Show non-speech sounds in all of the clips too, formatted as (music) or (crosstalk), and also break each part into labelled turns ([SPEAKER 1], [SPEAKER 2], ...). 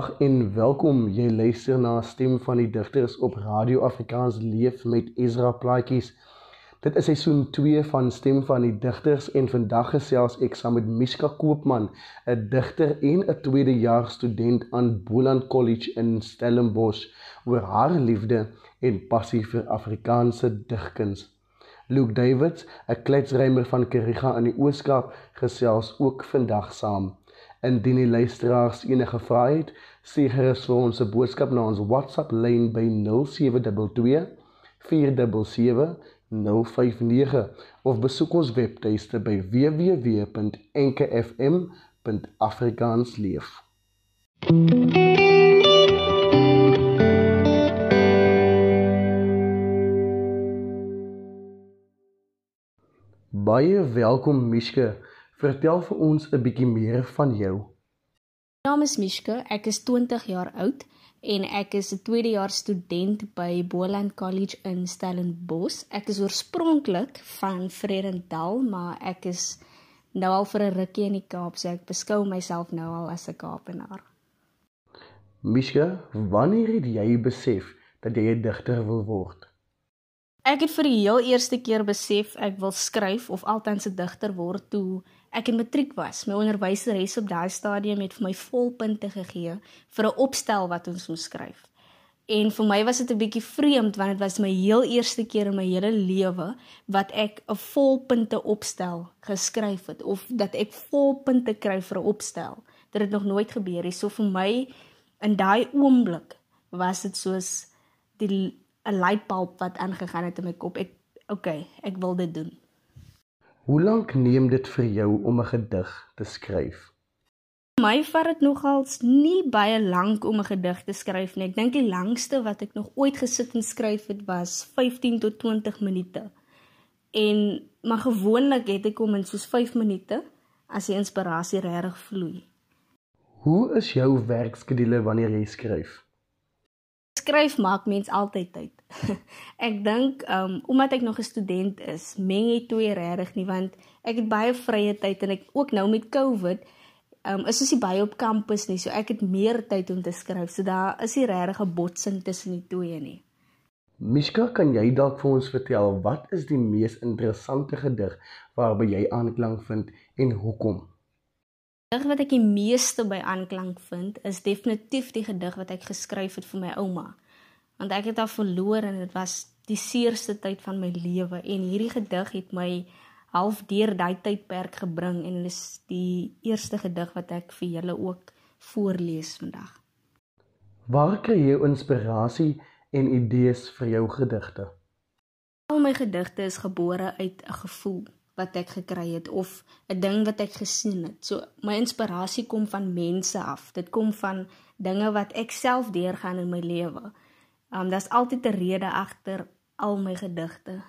[SPEAKER 1] Goeiedag en welkom. Jy luister na Stem van die Digters op Radio Afrikaans Leef met Ezra Plaatjies. Dit is seisoen 2 van Stem van die Digters en vandag gesels ek saam met Miska Koopman, 'n digter en 'n tweedejaars student aan Boland College in Stellenbosch oor haar liefde en passie vir Afrikaanse digkuns. Luke Davids, 'n kletsrymer van Kariga in die Oos-Kaap, gesels ook vandag saam. Indien die luisteraars enige vrae het, stuur gerus vir ons 'n boodskap na ons WhatsApp lyn by 0722 477 059 of besoek ons webtuiste by www.enkefm.afrikaansleef. Baie welkom Mishke. Vertel vir ons 'n bietjie meer van jou.
[SPEAKER 2] My naam is Mishke, ek is 20 jaar oud en ek is 'n tweedejaars student by Boland College in Stellenbosch. Ek is oorspronklik van Vredendal, maar ek is nou al vir 'n rukkie in die Kaap, so ek beskou myself nou al as 'n Kaapenaar.
[SPEAKER 1] Mishke, wanneer het jy besef dat jy 'n digter wil word?
[SPEAKER 2] Ek het vir die heel eerste keer besef ek wil skryf of altens 'n digter word toe ek in matriek was. My onderwyseres op daai stadium het vir my volpunte gegee vir 'n opstel wat ons moes skryf. En vir my was dit 'n bietjie vreemd want dit was my heel eerste keer in my hele lewe wat ek 'n volpunte opstel geskryf het of dat ek volpunte kry vir 'n opstel. Dit het nog nooit gebeur nie. So vir my in daai oomblik was dit soos die 'n lightbulb wat aangegaan het in my kop. Ek okay, ek wil dit doen.
[SPEAKER 1] Hoe lank neem dit vir jou om 'n gedig te skryf?
[SPEAKER 2] My vat dit nogals nie baie lank om 'n gedig te skryf nie. Ek dink die langste wat ek nog ooit gesit en skryf het was 15 tot 20 minute. En maar gewoonlik het ek om in soos 5 minute as die inspirasie regtig vloei.
[SPEAKER 1] Hoe is jou werkskedule wanneer jy skryf?
[SPEAKER 2] skryf maak mens altyd tyd. (laughs) ek dink um omdat ek nog 'n student is, meng jy twee regtig nie want ek het baie vrye tyd en ek ook nou met COVID um is ons nie baie op kampus nie, so ek het meer tyd om te skryf. So daar is nie regtig 'n botsing tussen die twee nie.
[SPEAKER 1] Mishka, kan jy dalk vir ons vertel wat is die mees interessante gedig waarby jy aanklank vind en hoekom?
[SPEAKER 2] gedig wat ek die meeste by aanklank vind is definitief die gedig wat ek geskryf het vir my ouma. Want ek het haar verloor en dit was die seerste tyd van my lewe en hierdie gedig het my half deur daai tydperk gebring en dit is die eerste gedig wat ek vir julle ook voorlees vandag.
[SPEAKER 1] Waar kry jy inspirasie en idees vir jou gedigte?
[SPEAKER 2] Al my gedigte is gebore uit 'n gevoel wat ek gekry het of 'n ding wat ek gesien het. So my inspirasie kom van mense af. Dit kom van dinge wat ek self deurgaan in my lewe. Um daar's altyd 'n rede agter al my gedigte.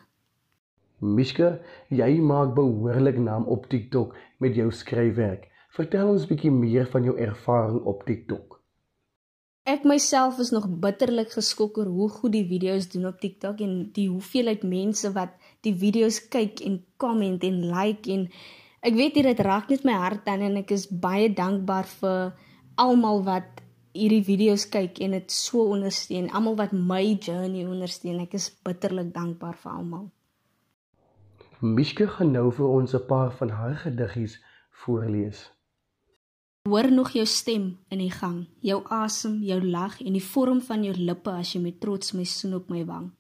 [SPEAKER 1] Mishka, jy maak behoorlik naam op TikTok met jou skryfwerk. Vertel ons bietjie meer van jou ervaring op TikTok.
[SPEAKER 2] Ek myself is nog bitterlik geskok oor hoe goed die video's doen op TikTok en die hoeveelheid mense wat die video's kyk en comment en like en ek weet dit raak net my hart aan en ek is baie dankbaar vir almal wat hierdie video's kyk en dit so ondersteun, almal wat my journey ondersteun. Ek is bitterlik dankbaar vir almal.
[SPEAKER 1] Mishke gaan nou vir ons 'n paar van haar gediggies voorlees.
[SPEAKER 2] Hoor nog jou stem in die gang, jou asem, jou lag en die vorm van jou lippe as jy met trots my soen op my wang.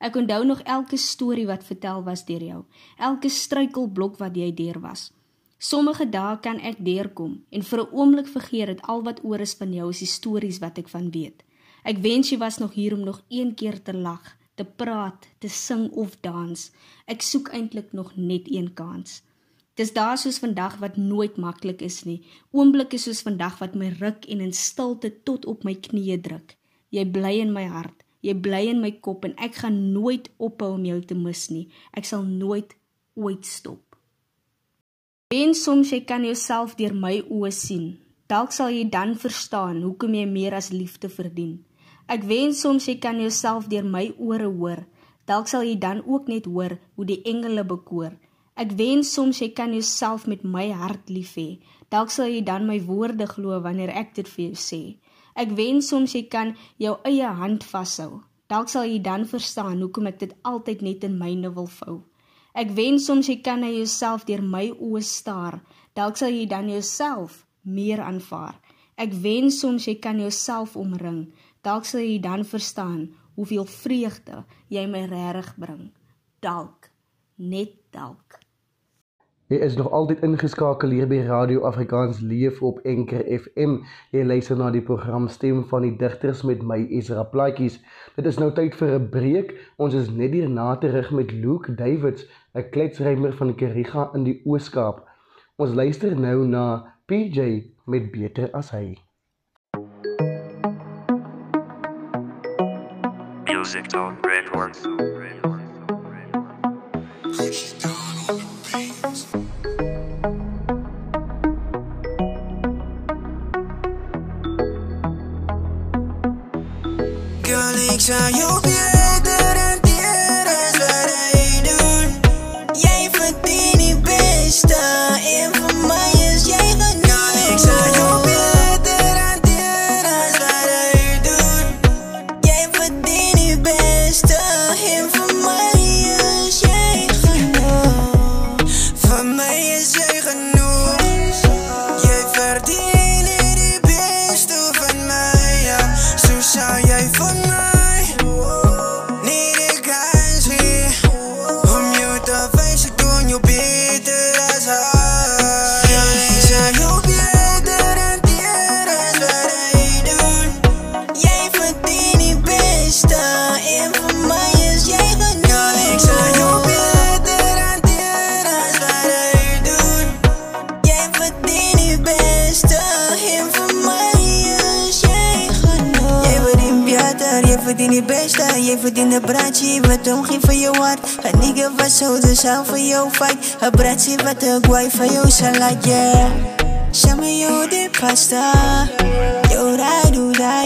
[SPEAKER 2] Ek onthou nog elke storie wat vertel was deur jou, elke struikelblok wat jy deur was. Sommige dae kan ek deurkom en vir 'n oomblik vergeet dat al wat oor is van jou is die stories wat ek van weet. Ek wens jy was nog hier om nog een keer te lag, te praat, te sing of dans. Ek soek eintlik nog net een kans. Dis daar soos vandag wat nooit maklik is nie. Oomblikke soos vandag wat my ruk en in stilte tot op my knieë druk. Jy bly in my hart. Jy bly in my kop en ek gaan nooit ophou om jou te mis nie. Ek sal nooit ooit stop. En soms jy kan jouself deur my oë sien. Dalk sal jy dan verstaan hoekom jy meer as liefde verdien. Ek wens soms jy kan jouself deur my ore hoor. Dalk sal jy dan ook net hoor hoe die engele bekoor. Ek wens soms jy kan jouself met my hart lief hê. Dalk sal jy dan my woorde glo wanneer ek dit vir jou sê. Ek wens soms jy kan jou eie hand vashou. Dalk sal jy dan verstaan hoekom ek dit altyd net in myne wil vou. Ek wens soms jy kan na jouself deur my oë staar. Dalk sal jy dan jouself meer aanvaar. Ek wens soms jy kan jouself omring. Dalk sal jy dan verstaan hoeveel vreugde jy my regtig bring. Dalk, net dalk.
[SPEAKER 1] Jy is nog altyd ingeskakel hier by Radio Afrikaans Leef op Enker FM. Jy luister na die program Stem van die Digters met my Ezra Plaatjies. Dit is nou tyd vir 'n breek. Ons is net hier na terug met Luke Davids, 'n kletsrymer van Kariga in die Oos-Kaap. Ons luister nou na PJ met Beter as hy.
[SPEAKER 3] Music Talk Records.
[SPEAKER 4] Girl, ik zou jou So the sound for your fight Abraci va të for you, so like yeah Shama ju di pasta. Jo rajdu da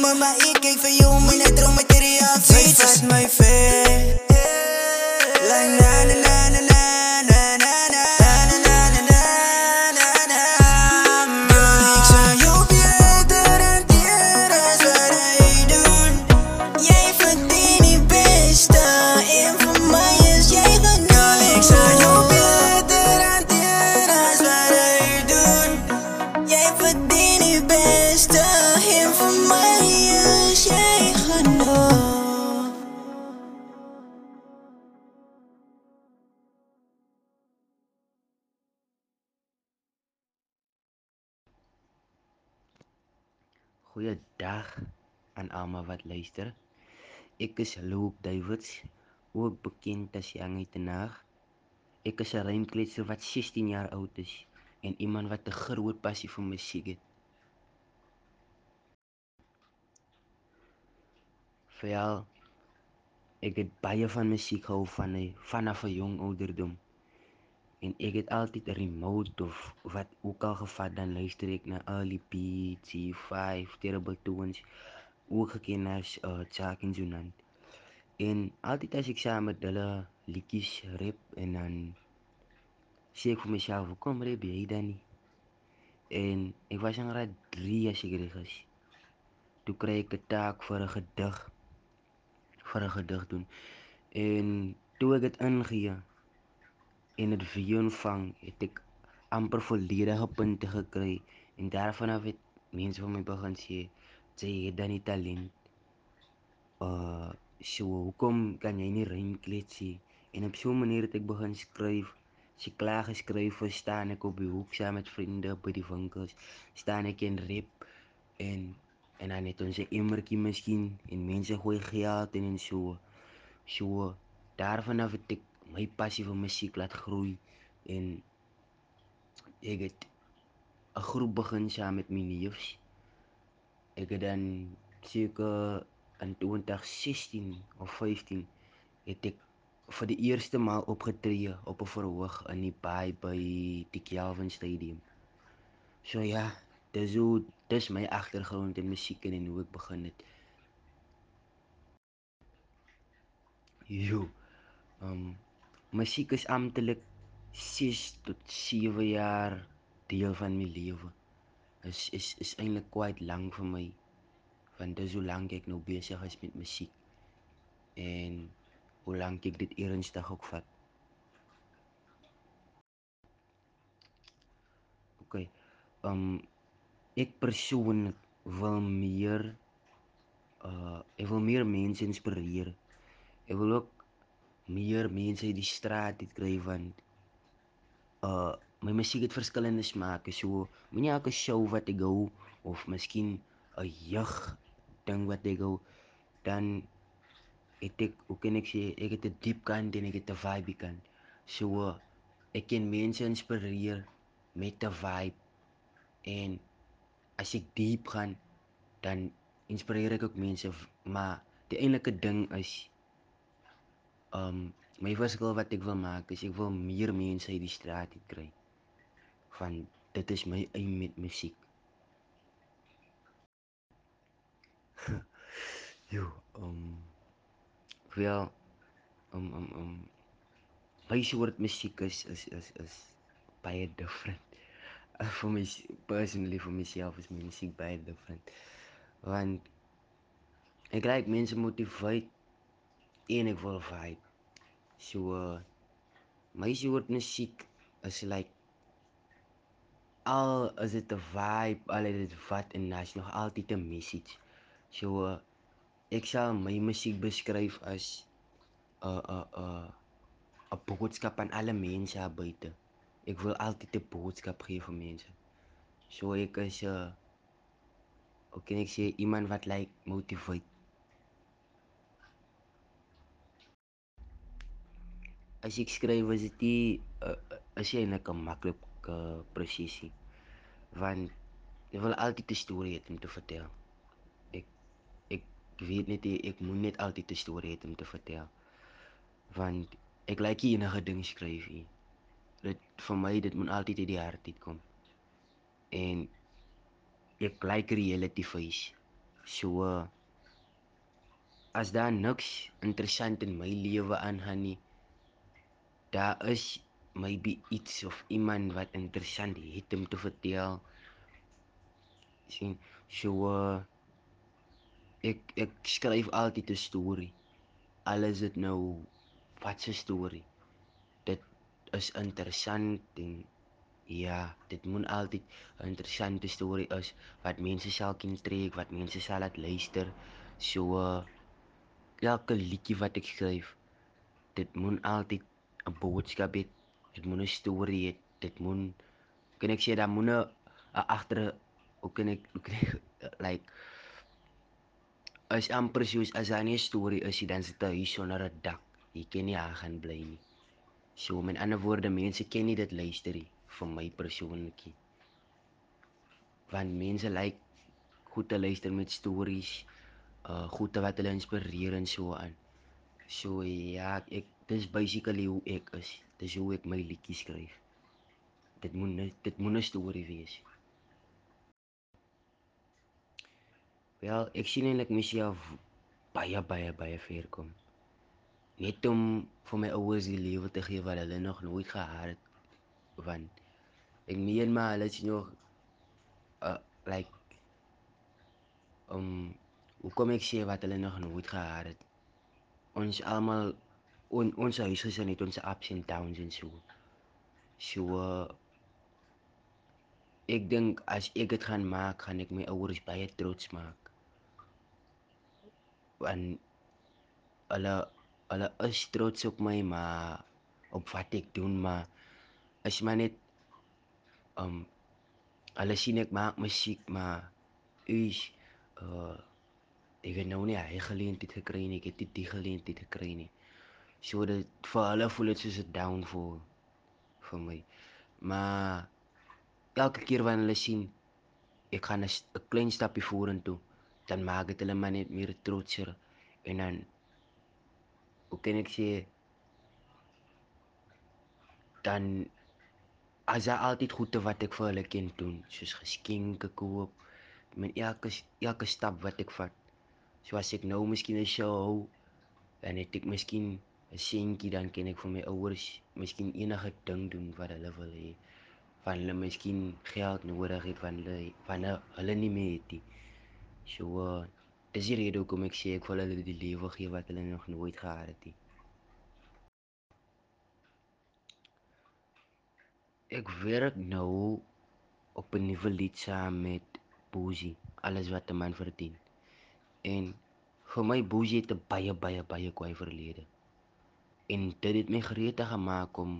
[SPEAKER 4] Maar ik geef van jou, mijn droom met de
[SPEAKER 5] reacties. Aan almal wat luister. Ek is Luke Davids, ook bekend as Young Tenaag. Ek is 'n rymkletser wat 16 jaar oud is en iemand wat 'n groot passie vir musiek het. Veral ek het baie van musiek gehou van 'n vanaf 'n jong ouderdom. En ek het altyd 'n remote of wat ook al gevat dan luister ek na early beats, C5, Terrible Tones, ook geken as uh, en Junan. En altyd as ek saam met hulle liedjies rap en dan sê ek vir myself, "Kom rap jy dan nie?" En ek was in graad 3 as ek reg is. Toe kry ek 'n taak vir 'n gedig vir 'n gedig doen. En toe ek dit ingee en dit weer ontvang, het ek amper volledige punte gekry en daarvan af het mense van my begin sê jy het dan nie talent. Uh so hoekom kan jy nie rym kletsie? En op so 'n manier het ek begin skryf. Sy klaar geskryf, staan ek op die hoek saam met vriende by die winkels, staan ek en rap en en dan het ons 'n emmertjie miskien en mense gooi geld in en so. So daarvan af het ek my passie vir musiek laat groei en ek het 'n groep begin saam met my neefs. Ek het dan seker in 2016 of 15 het ek vir die eerste maal opgetree op 'n verhoog in die baai by die Kelvin Stadium. So ja, dis hoe dis my agtergrond in musiek en hoe ek begin het. Jo. Um musiek is amptelik 6 tot 7 jaar deel van my lewe. Is is is eintlik kwyt lank vir my. Want dis hoe lank ek nou besig is met musiek. En hoe lank ek dit ernstig ook vat. OK. Um ek persoonlik wil meer uh ek wil meer mense inspireer. Ek wil ook meer mense uit die straat uit kry want uh my musiek het verskillende smake. So moenie elke show wat ek gou of miskien 'n jeug ding wat ek gou dan het ek hoe kan ek sê ek het 'n diep kant en ek het 'n vibe kant. So ek kan mense inspireer met 'n vibe en as ek diep gaan dan inspireer ek ook mense maar die enige ding is um my verskil wat ek wil maak is ek wil meer mense uit die straat kry van dit is my aim met musiek. (laughs) Jo, um wel um um um my soort musiek is is is is baie different. Uh, (laughs) vir my personally vir myself is my musiek baie different. Want ek like mense motiveer en ek wil vibe. So uh, my soort musiek is like al is dit 'n vibe, al is dit wat en daar's nog altyd 'n message. So uh, ek sal my musiek beskryf as 'n 'n 'n 'n boodskap aan alle mense daar buite. Ek wil altyd 'n boodskap gee vir mense. So ek is 'n uh, hoe kan ek sê iemand wat like motiveer. As ek skryf is dit nie uh, is jy 'n maklike uh, presisie. Want jy wil altyd 'n storie hê om te vertel. Ek ek weet net ek moet net altyd 'n storie hê om te vertel. Want ek like nie enige ding skryf nie. Dit vir my dit moet altyd uit die hart uitkom. En ek like reality face. So uh, as daar niks interessant in my lewe aangaan nie, daar is maybe iets of iemand wat interessant het om te vertel. sien so uh, ek ek skryf altyd 'n storie. Alles dit nou wat 'n storie. Dit is interessant en ja, dit moet altyd 'n interessante storie is wat mense sal kan trek, wat mense sal laat luister. So uh, elke liedjie wat ek skryf, dit moet altyd 'n boodskap hê dit moet 'n storie hê. Dit moet kan ek sê daar moet 'n agter hoe kan ek kan ek (laughs) like as amper soos as nie 'n storie is nie, dan sit hy sonder 'n dak. Jy kan nie aan gaan bly nie. So met ander woorde, mense ken nie dit luister nie vir my persoonlikie. Want mense like goed te luister met stories, uh goed wat hulle inspireer en so aan. So ja, ek dis basically hoe ek is. Dis hoe ek my liedjies skryf. Dit moet dit moet 'n storie wees. Wel, ek sien eintlik myself baie baie baie ver kom. Net om vir my ouers die lewe te gee wat hulle nog nooit gehad het. Want ek meen maar hulle is nog uh like um hoe kom ek sê wat hulle nog nooit gehad het? Ons almal on, ons huisgesin het ons ups en downs en so. So ek dink as ek dit gaan maak, gaan ek my ouers baie trots maak. Want hulle hulle is trots op my, maar op wat ek doen, maar is maar net um hulle sien ek maak musiek, maar is uh ek het nou nie hy geleentheid gekry nie, ek het nie die geleentheid gekry nie. So dit vir hulle voel dit soos 'n downfall vir my. Maar elke keer wanneer hulle sien ek gaan 'n klein stapie vorentoe, dan maak dit hulle maar net meer trotser en dan hoe kan ek sê dan as daar altyd goede wat ek vir hulle kan doen, soos geskenke koop met elke elke stap wat ek vat. So as ek nou miskien 'n show hou, dan het ek miskien 'n seentjie dan kan ek vir my ouers miskien enige ding doen wat hulle wil hê. Van hulle miskien geld nodig het van hulle van hulle, nie meer het nie. So uh, dis die rede hoekom ek sê ek wil hulle die lewe gee wat hulle nog nooit gehad het nie. Ek werk nou op 'n nuwe lied saam met Boozy, alles wat 'n man verdien. En vir my Boozy het 'n baie baie baie kwaai verlede. En dit het my gereed gemaak om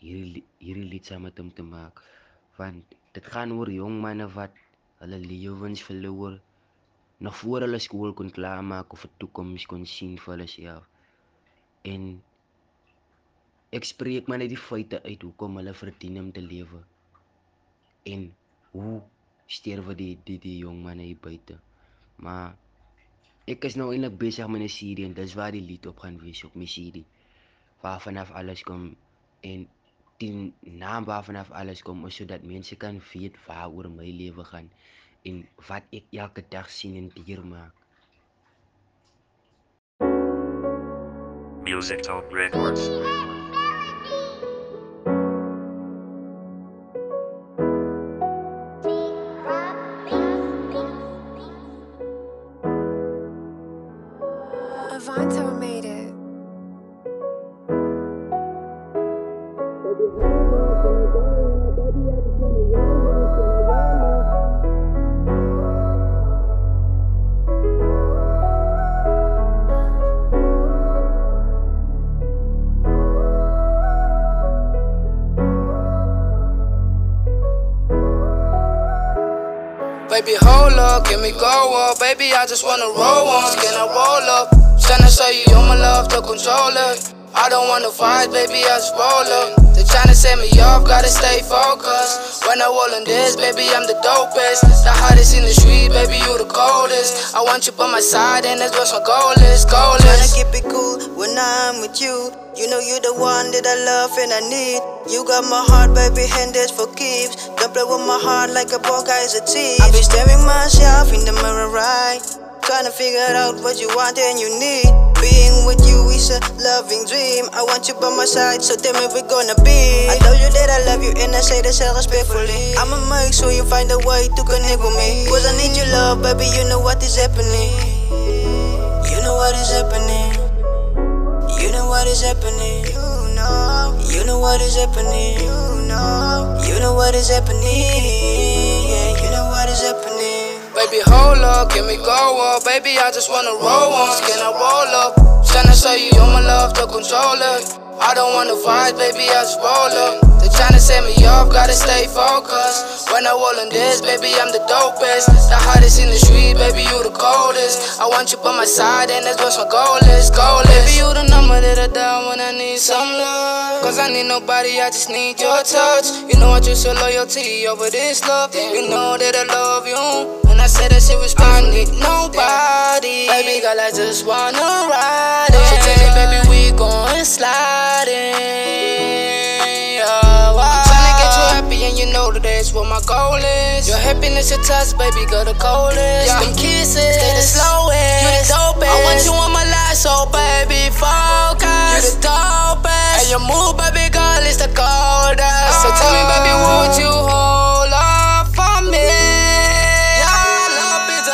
[SPEAKER 5] hierdie hierdie lied saam met hom te maak. Want dit gaan oor jong manne wat hulle lewens verloor nog voor hulle skool kon klaarmaak of 'n toekoms kon sien vir hulle self. En ek spreek maar net die feite uit hoekom hulle verdien om te lewe. En hoe sterwe die die die jong manne hier buite. Maar ek is nou eintlik besig met 'n serie en dis waar die lied op gaan wees op my serie. Waarvan af alles kom en die naam waarvan af alles kom is sodat mense kan weet waaroor my lewe gaan en wat ek elke dag sien en deurmaak.
[SPEAKER 3] Music Talk Records.
[SPEAKER 6] Baby, hold up, can me go up? Baby, I just wanna roll once, can I roll up? Tryna show you you're my love, the controller. I don't wanna fight, baby, I just roll up. They tryna set me off, gotta stay focused. When I roll in this, baby, I'm the dopest. The hottest in the street, baby, you the coldest. I want you by my side, and that's what my goal is, goal
[SPEAKER 7] Tryna
[SPEAKER 6] is.
[SPEAKER 7] keep it cool when I'm with you. You know you're the one that I love and I need. You got my heart, baby, and that's for keeps. Don't play with my heart like a poor guy is a thief. I be staring myself in the mirror, right? Trying to figure out what you want and you need. Being with you is a loving dream. I want you by my side, so tell me we're gonna be. I told you that I love you and I say all respectfully. I'ma make sure you find a way to connect with me. Cause I need your love, baby, you know what is happening. You know what is happening. What is happening. You know. You know what is happening. You know. You know what is happening. Yeah, you know what is happening.
[SPEAKER 6] Baby, hold up, can we go up? Baby, I just wanna roll once, can I roll up? Tryna show you you're my love, the controller. I don't wanna fight, baby, I just roll up. They tryna set me off, gotta stay focused. When I roll in this, baby, I'm the dopest. The hottest in the street, baby, you the coldest. I want you by my side, and that's what my goal is, goal is. Baby, you the number that I dial when I need some love. Cause I need nobody, I just need your touch. You know I choose your loyalty over this love. You know that I love you. And I said that shit was I need nobody. Baby girl, I just wanna ride it. So tell me, baby, we going sliding. That's what my goal is. Your happiness, your touch, baby, girl, the coldest. Yeah. Them kisses, they the slowest. You the dopest. I want you on my life, so baby, focus. You the dopest. And your move, baby, girl, is the coldest. So tell me, baby, oh. would you hold up for me?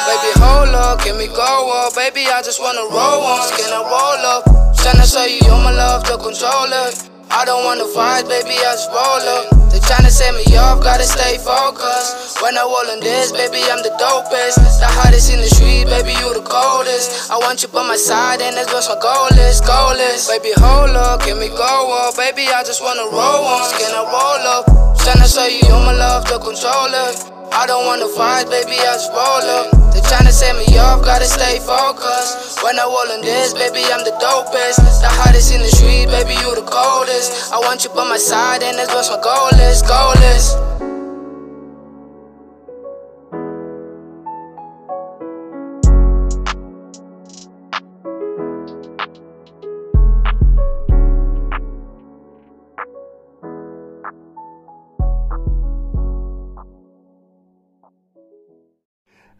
[SPEAKER 6] Baby, hold up, can we go up? Baby, I just wanna roll once, can I roll up? Tryna show you all my love to control it. I don't wanna fight, baby, I just roll up. They tryna set me off, gotta stay focused. When I roll in this, baby, I'm the dopest. The hottest in the street, baby, you the coldest. I want you by my side, and that's what my goal is, goal is. Baby, hold up, can we go up? Baby, I just wanna roll once, can I roll up? Tryna show you all my love the control it. I don't wanna fight, baby, I just roll up. They tryna set me off, gotta stay focused. When I roll in this, baby, I'm the dopest. The hottest in the street, baby, you the coldest. I want you by my side, and that's what my goal is, goal is.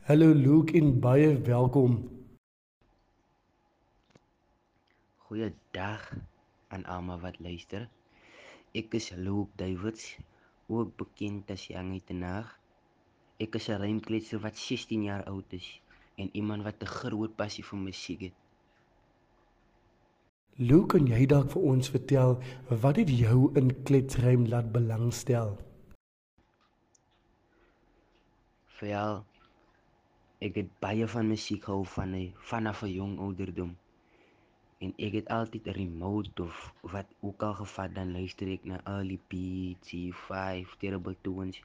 [SPEAKER 1] Hallo Luke en baie welkom.
[SPEAKER 5] Goeiedag aan almal wat luister. Ek is Luke Davids, ook bekend as Young Tenaag. Ek is 'n rymkletser wat 16 jaar oud is en iemand wat 'n groot passie vir musiek het.
[SPEAKER 1] Luke, kan jy dalk vir ons vertel wat het jou in kletsrym laat belangstel?
[SPEAKER 5] Veral ek het baie van musiek gehou van 'n vanaf 'n jong ouderdom. En ek het altyd 'n remote of wat ook al gevat dan luister ek na early beats, C5, Terrible Tones,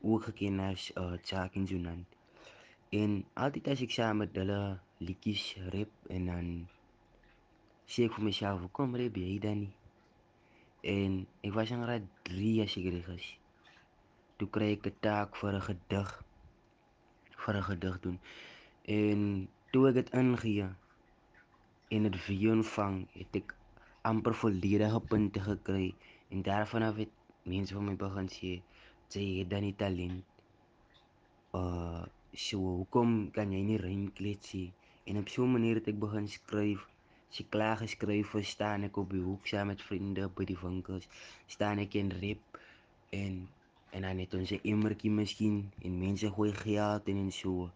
[SPEAKER 5] ook geken as uh Chuck en Junan. En altyd as ek saam met hulle liedjies rap en dan sê ek vir myself, "Hoekom rap jy dan nie?" En ek was in graad 3 as ek reg is. Toe kry ek 'n taak vir 'n gedig vir 'n gedig doen. En toe ek dit ingee en dit video ontvang, het ek amper volledige punte gekry en daarvan af het mense van my begin sê, "Jy het dan nie talent." Uh, so hoekom kan jy nie rym kletsie? En op so 'n manier het ek begin skryf. Ek klaar geskryf het, staan ek op die hoek saam met vriende by die winkels, staan ek en rap en en dan het ons 'n emmertjie miskien en mense gooi geld in en so.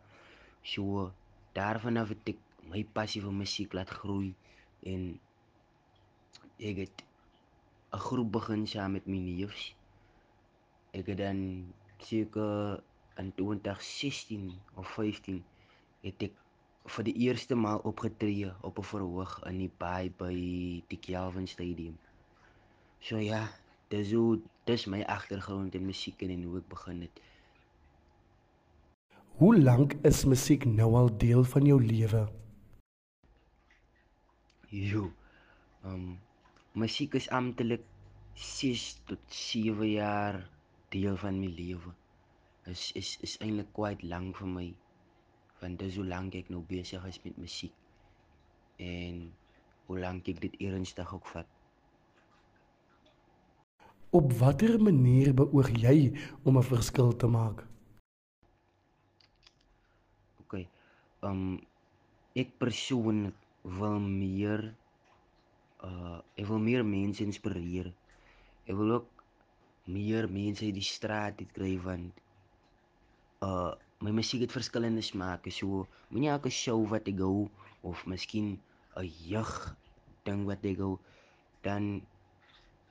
[SPEAKER 5] So daarvan af het ek my passie vir musiek laat groei en ek het 'n groep begin saam met my neefs. Ek het dan seker in 2016 of 15 het ek vir die eerste maal opgetree op 'n verhoog in die baai by die Kelvin Stadium. So ja, dis hoe dis my agtergrond in musiek en hoe ek begin het.
[SPEAKER 1] Hoe lank is musiek nou al deel van jou lewe?
[SPEAKER 5] Jo. Um musiek is amptelik 6 tot 7 jaar deel van my lewe. Is is is eintlik quite lank vir my. Want dis hoe lank ek nou besig is met musiek. En hoe lank ek dit ernstig ook vat.
[SPEAKER 1] Op watter manier beoog jy om 'n verskil te maak?
[SPEAKER 5] OK. Um ek persoonlik wil meer uh ek wil meer mense inspireer. Ek wil ook meer mense uit die straat uit kry want uh my musiek het verskillende smake. So moenie elke show wat ek gou of miskien 'n jeug ding wat ek gou dan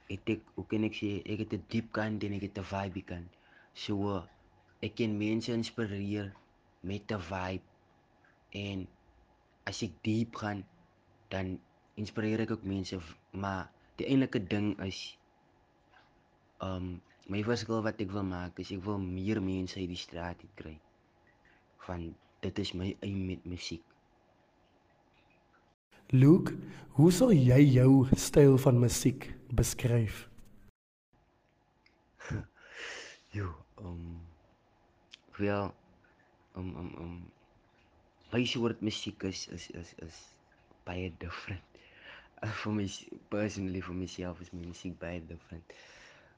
[SPEAKER 5] het ek hoe kan ek sê ek het 'n diep kant en ek het 'n vibe kant. So ek kan mense inspireer met 'n vibe en as ek diep gaan dan inspireer ek ook mense. Maar die enige ding is um my verskil wat ek wil maak is ek wil meer mense uit die straat kry. Van dit is my aim met musiek
[SPEAKER 1] Luke, hoe sal jy jou styl van musiek beskryf? (laughs)
[SPEAKER 5] Jo, um wel um um um my soort musiek is is is is baie different. Uh, (laughs) vir my personally vir myself is my musiek baie different.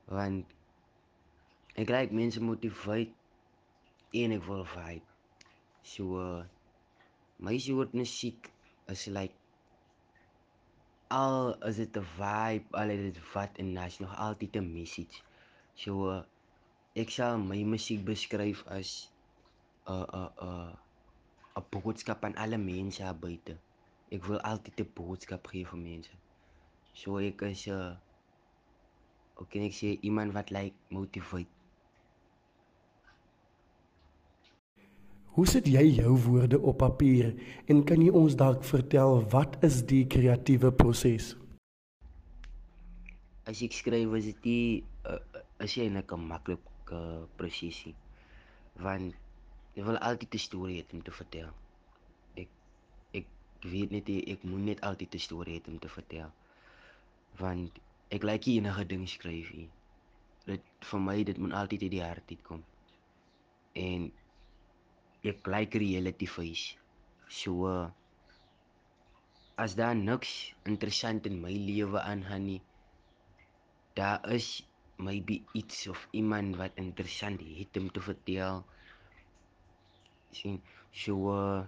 [SPEAKER 5] Want ek like mense motiveer en ek wil vibe. So uh, my soort musiek is like al is dit 'n vibe, al is dit wat en daar's nog altyd 'n message. So ek sal my musiek beskryf as 'n 'n 'n 'n boodskap aan alle mense daar buite. ek wil altyd 'n boodskap gee vir mense. So ek is 'n uh, hoe kan ek sê iemand wat like motiveer.
[SPEAKER 1] Hoe sit jy jou woorde op papier en kan jy ons dalk vertel wat is die kreatiewe proses?
[SPEAKER 5] As ek skryf is dit uh, is jy net 'n maklike presisie. Want jy wil altyd 'n storie hê om te vertel. Ek ek weet net ek moet net altyd 'n storie hê om te vertel. Want ek like enige ding skryf nie. Dit vir my dit moet altyd uit die hart uitkom. En ek like reality face. So uh, as daar niks interessant in my lewe aangaan nie, daar is maybe iets of iemand wat interessant het om te vertel. sien so uh,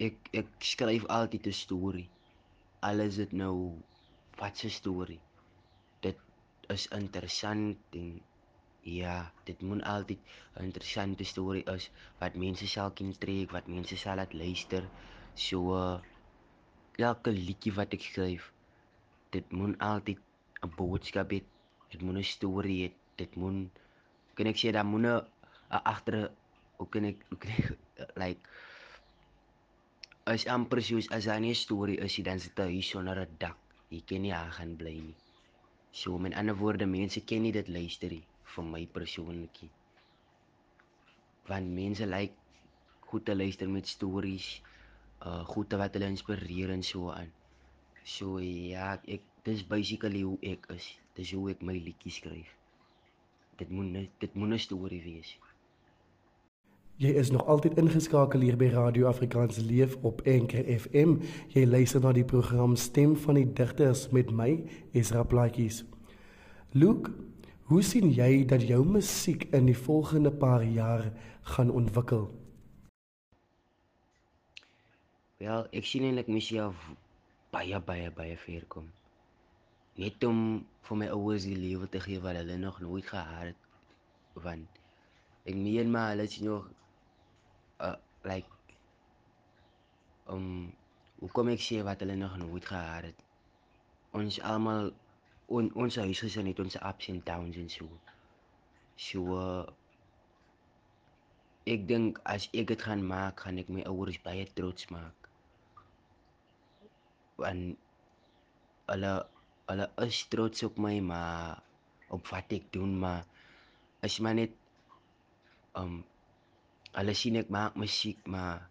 [SPEAKER 5] ek ek skryf altyd 'n storie. Alles dit nou wat 'n storie. Dit is interessant en Ja, dit moet altyd 'n interessante storie is wat mense sal kan trek, wat mense sal laat luister. So uh, elke liedjie wat ek skryf, dit moet altyd 'n boodskap hê. Dit moet 'n storie hê. Dit moet kan ek sê daar moet 'n agter hoe kan ek hoe kan ek (laughs) like as amper soos as daar nie 'n storie is, dan sit hy sonder 'n dak. Jy kan nie aan gaan bly nie. So met ander woorde, mense ken nie dit luister nie vir my persoonlik. Want mense lyk like goed te luister met stories, uh goed wat hulle inspireer en so aan. So ja, ek dis basically hoe ek is. Dis hoe ek my liedjies skryf. Dit moet dit moet 'n storie wees.
[SPEAKER 1] Jy is nog altyd ingeskakel hier by Radio Afrikaans Leef op Enker FM. Jy luister na die program Stem van die Digters met my, Esra Plaatjies. Luke, Hoe sien jy dat jou musiek in die volgende paar jaar gaan ontwikkel?
[SPEAKER 5] Wel, ek sien eintlik myself baie baie baie ver kom. Net om vir my ouers die lewe te gee wat hulle nog nooit gehad het. Want ek meen maar hulle is nog uh like um hoe kom ek sê wat hulle nog nooit gehad het. Ons almal on, ons huis is net ons ups and downs en so. So uh, ek dink as ek dit gaan maak, gaan ek my ouers baie trots maak. Want hulle hulle is trots op my, maar op wat ek doen, maar as maar net um hulle sien ek maak musiek, maar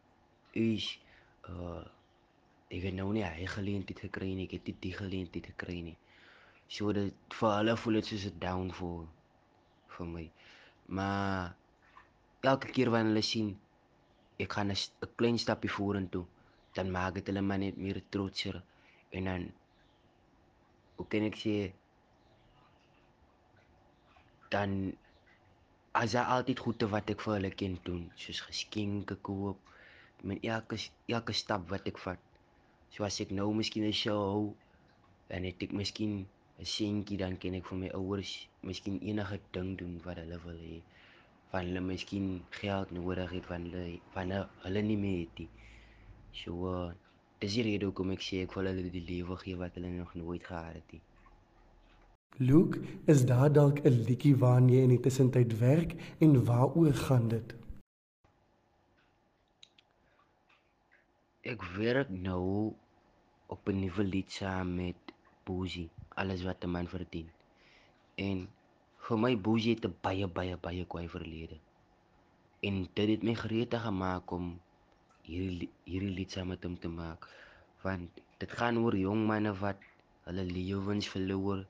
[SPEAKER 5] is uh ek het nou nie hy geleentheid gekry nie, ek het dit die geleentheid gekry nie. So dit vir hulle voel dit soos 'n downfall vir my. Maar elke keer wanneer hulle sien ek gaan 'n klein stapie vorentoe, dan maak dit hulle maar net meer trotser en dan hoe kan ek sê dan as jy altyd goede wat ek vir hulle kan doen, soos geskenke koop met elke elke stap wat ek vat. So as ek nou miskien 'n show hou, dan het ek miskien 'n seentjie dan kan ek vir my ouers miskien enige ding doen wat hulle wil hê. Van hulle miskien geld nodig het van hulle van hulle nie meer het nie. So uh, dis die rede hoekom ek sê ek wil hulle die lewe gee wat hulle nog nooit gehad het nie.
[SPEAKER 1] Luke, is daar dalk 'n liedjie waarna jy in die tussentyd werk en waaroor gaan dit?
[SPEAKER 5] Ek werk nou op 'n nuwe lied saam met Boosie alles wat 'n man verdien. En vir my Boogie het 'n baie baie baie kwaai verlede. En dit het my gereed gemaak om hierdie hierdie lied saam met hom te maak want dit gaan oor jong manne wat hulle lewens verloor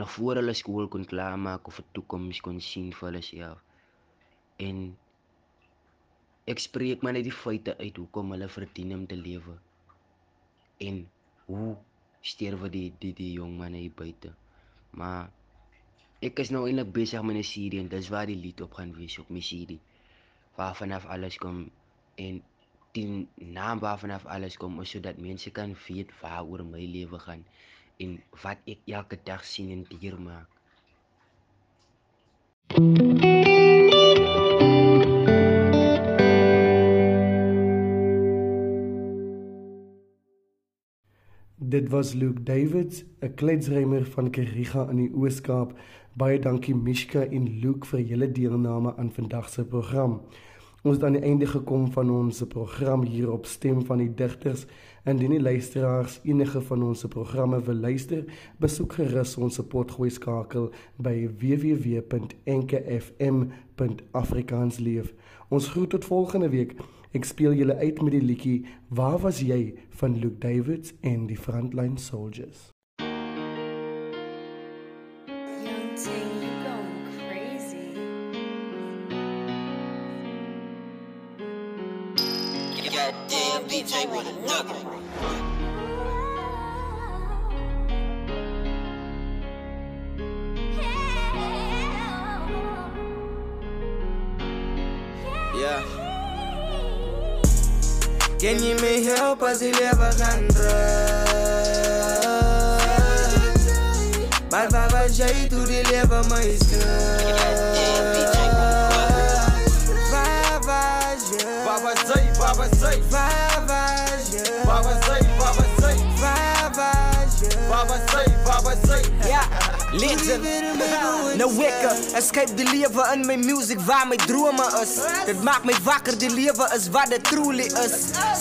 [SPEAKER 5] nog voor hulle skool kon klaarmaak of 'n toekoms kon sien vir hulle self. En ek spreek maar net die feite uit hoekom hulle verdien om te lewe. En hoe sterwe die die die jong manne hier buite. Maar ek is nou eintlik besig met 'n serie en dis waar die lied op gaan wees op my serie. Waarvan af alles kom en die naam waarvan af alles kom is sodat mense kan weet waaroor my lewe gaan en wat ek elke dag sien en dier maak. Thank you.
[SPEAKER 1] Dit was Luke Davids, 'n kletsrymer van Keriga in die Oos-Kaap. Baie dankie Mishka en Luke vir julle deelname aan vandag se program. Ons het aan die einde gekom van ons program hier op Stem van die Digters. Indien die luisteraars enige van ons programme wil luister, besoek gerus ons potgooi skakel by www.enkefm.afrikaansleef. Ons groet tot volgende week. Ek speel julle uit met die liedjie Waar was jy van Luke Davids en die Frontline Soldiers.
[SPEAKER 8] Goddamn DJ with another one.
[SPEAKER 9] Ken je me helpen als ik leven gaan terug? Maar waar was jij toen die leven mij Waar was je?
[SPEAKER 10] Waar was zij? Waar was zij?
[SPEAKER 9] Waar was je?
[SPEAKER 10] Waar legend.
[SPEAKER 9] Nou wekker, escape die leven in mijn music waar mijn dromen is. Dat maakt mij wakker, die leven is wat het truly is.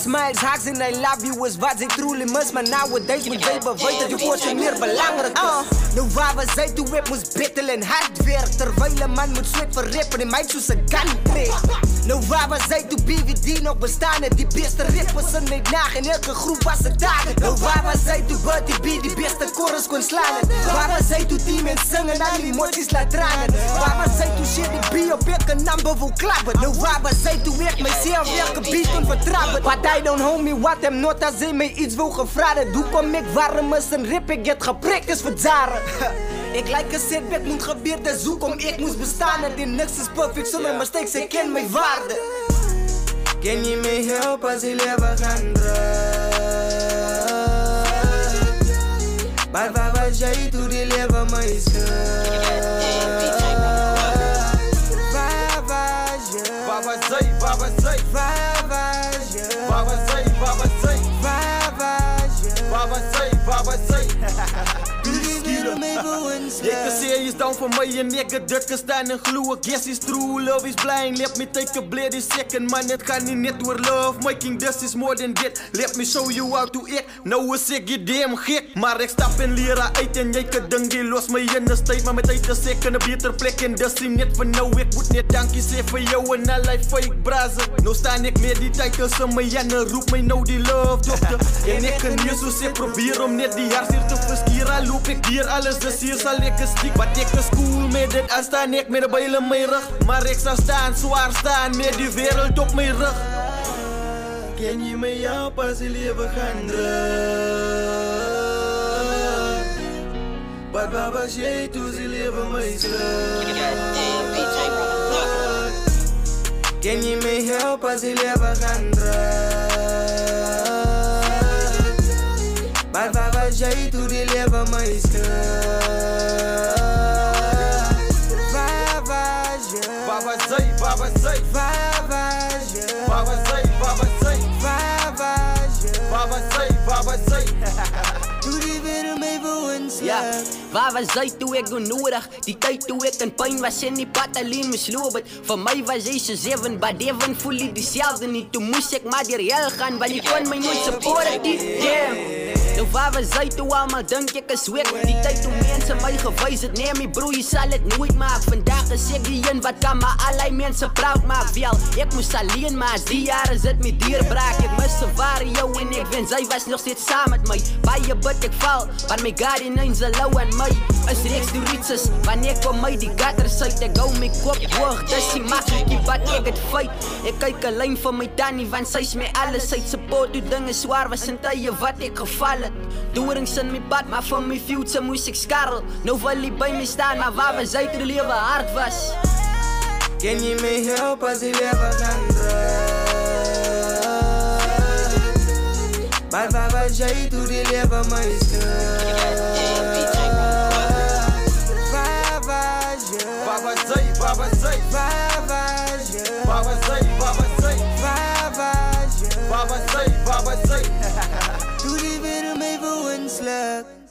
[SPEAKER 9] Smiles, hugs en I love you is wat ik truly mis. Maar nowadays moet jij bewijzen dat je woordje meer belangrijk is. Nou waar we zijn toen ik moest bittelen en hard werken. Terwijl een man moet sweat voor rappen en mij zoals een gun trekt. Nou waar we zijn toen BVD nog bestaan en die beste rappers in mijn nacht. In elke groep was het dagen. Nou waar we zijn toen Buddy B die beste chorus kon slaan. Waar we zijn toen en zingen en die emoties laat tranen. Waar we zijn toen shit die B op elke number wil klappen. Nou waar zijn toen ik mezelf elke beat kon vertrappen. But I don't homie wat hem not als hij mij iets wil gevragen. Doe kom ik warm is een rip ik het geprikt is voor jaren. (laughs) Ik lijk een setback moet gebeuren, zoek om ik moest bestaan. En die niks is perfect zonder mistakes, ik ken mijn waarde. Ken je me helpen als je leven gaan terug? Maar waar was jij toen die leven Ik
[SPEAKER 10] Ik is serious down for my en ik het drukken staan en gloeien. Guess is true, love is blind. Let me take a blade second, man. Het gaat niet net door love. Making this is more than that. Let me show you how to act. Nou is je damn gek. Maar ik stap en leer uit en jij kan ding die los me in de tijd. Maar met tijd is ik in een beter plek en dat is net van nou. Ik moet net dankie zeggen voor jou en allerlei fake brazen. Nou sta ik meer die tijd tussen me en roep mij nou die love dokter. En ik kan niet zo zeggen probeer om net die hart hier te verskieren. Loop ik hier alles, dus hier zal ik een stiek. Wat ik is cool met dit, als staan ik met de bijlen mijn rug. Maar ik zal staan, zwaar staan, met die wereld op mijn rug.
[SPEAKER 9] Ken je me jou pas je leven gaan waar was jij toen ze leven mij Ken je me help als je leven gaan waar was
[SPEAKER 5] jy toe ek nodig? Die tyd toe ek in pyn was en die pad alleen misloop het. Vir my was jy so seven, but even fully dieselfde nie. Toe moes ek maar deur hel gaan want jy kon my nooit support het. nie. Damn. Nou waar was jy toe almal dink ek is week? Die tyd toe mense my gewys het, nee my broer, jy sal dit nooit maak. Vandag is ek die een wat kan maar allei mense proud maak. Wel, ek moes alleen maar die jare sit met dierbraak. Ek mis se ware jou en ek wens hy was nog steeds saam met my. Baie bid ek val, maar my guardian angel lou aan my. Is reeks die riches, wanneer kom my die gutter suit ek hou my kop hoog. Dis die makkie wat ek het feit. Ek kyk 'n lyn vir my tannie want sy's my alles. Sy support toe dinge swaar was en tye wat ek geval het. Doorings in my pad, maar vir my future moes ek skarrel. Nou wil hy by my staan, maar waar was hy toe die lewe hard was?
[SPEAKER 9] Ken je me help als je leven gaan terug? Maar waar was jij toen die Waar was je?
[SPEAKER 10] Waar was zij? Waar was zij?
[SPEAKER 9] Waar was je?
[SPEAKER 10] Waar was zij? Waar?
[SPEAKER 9] left.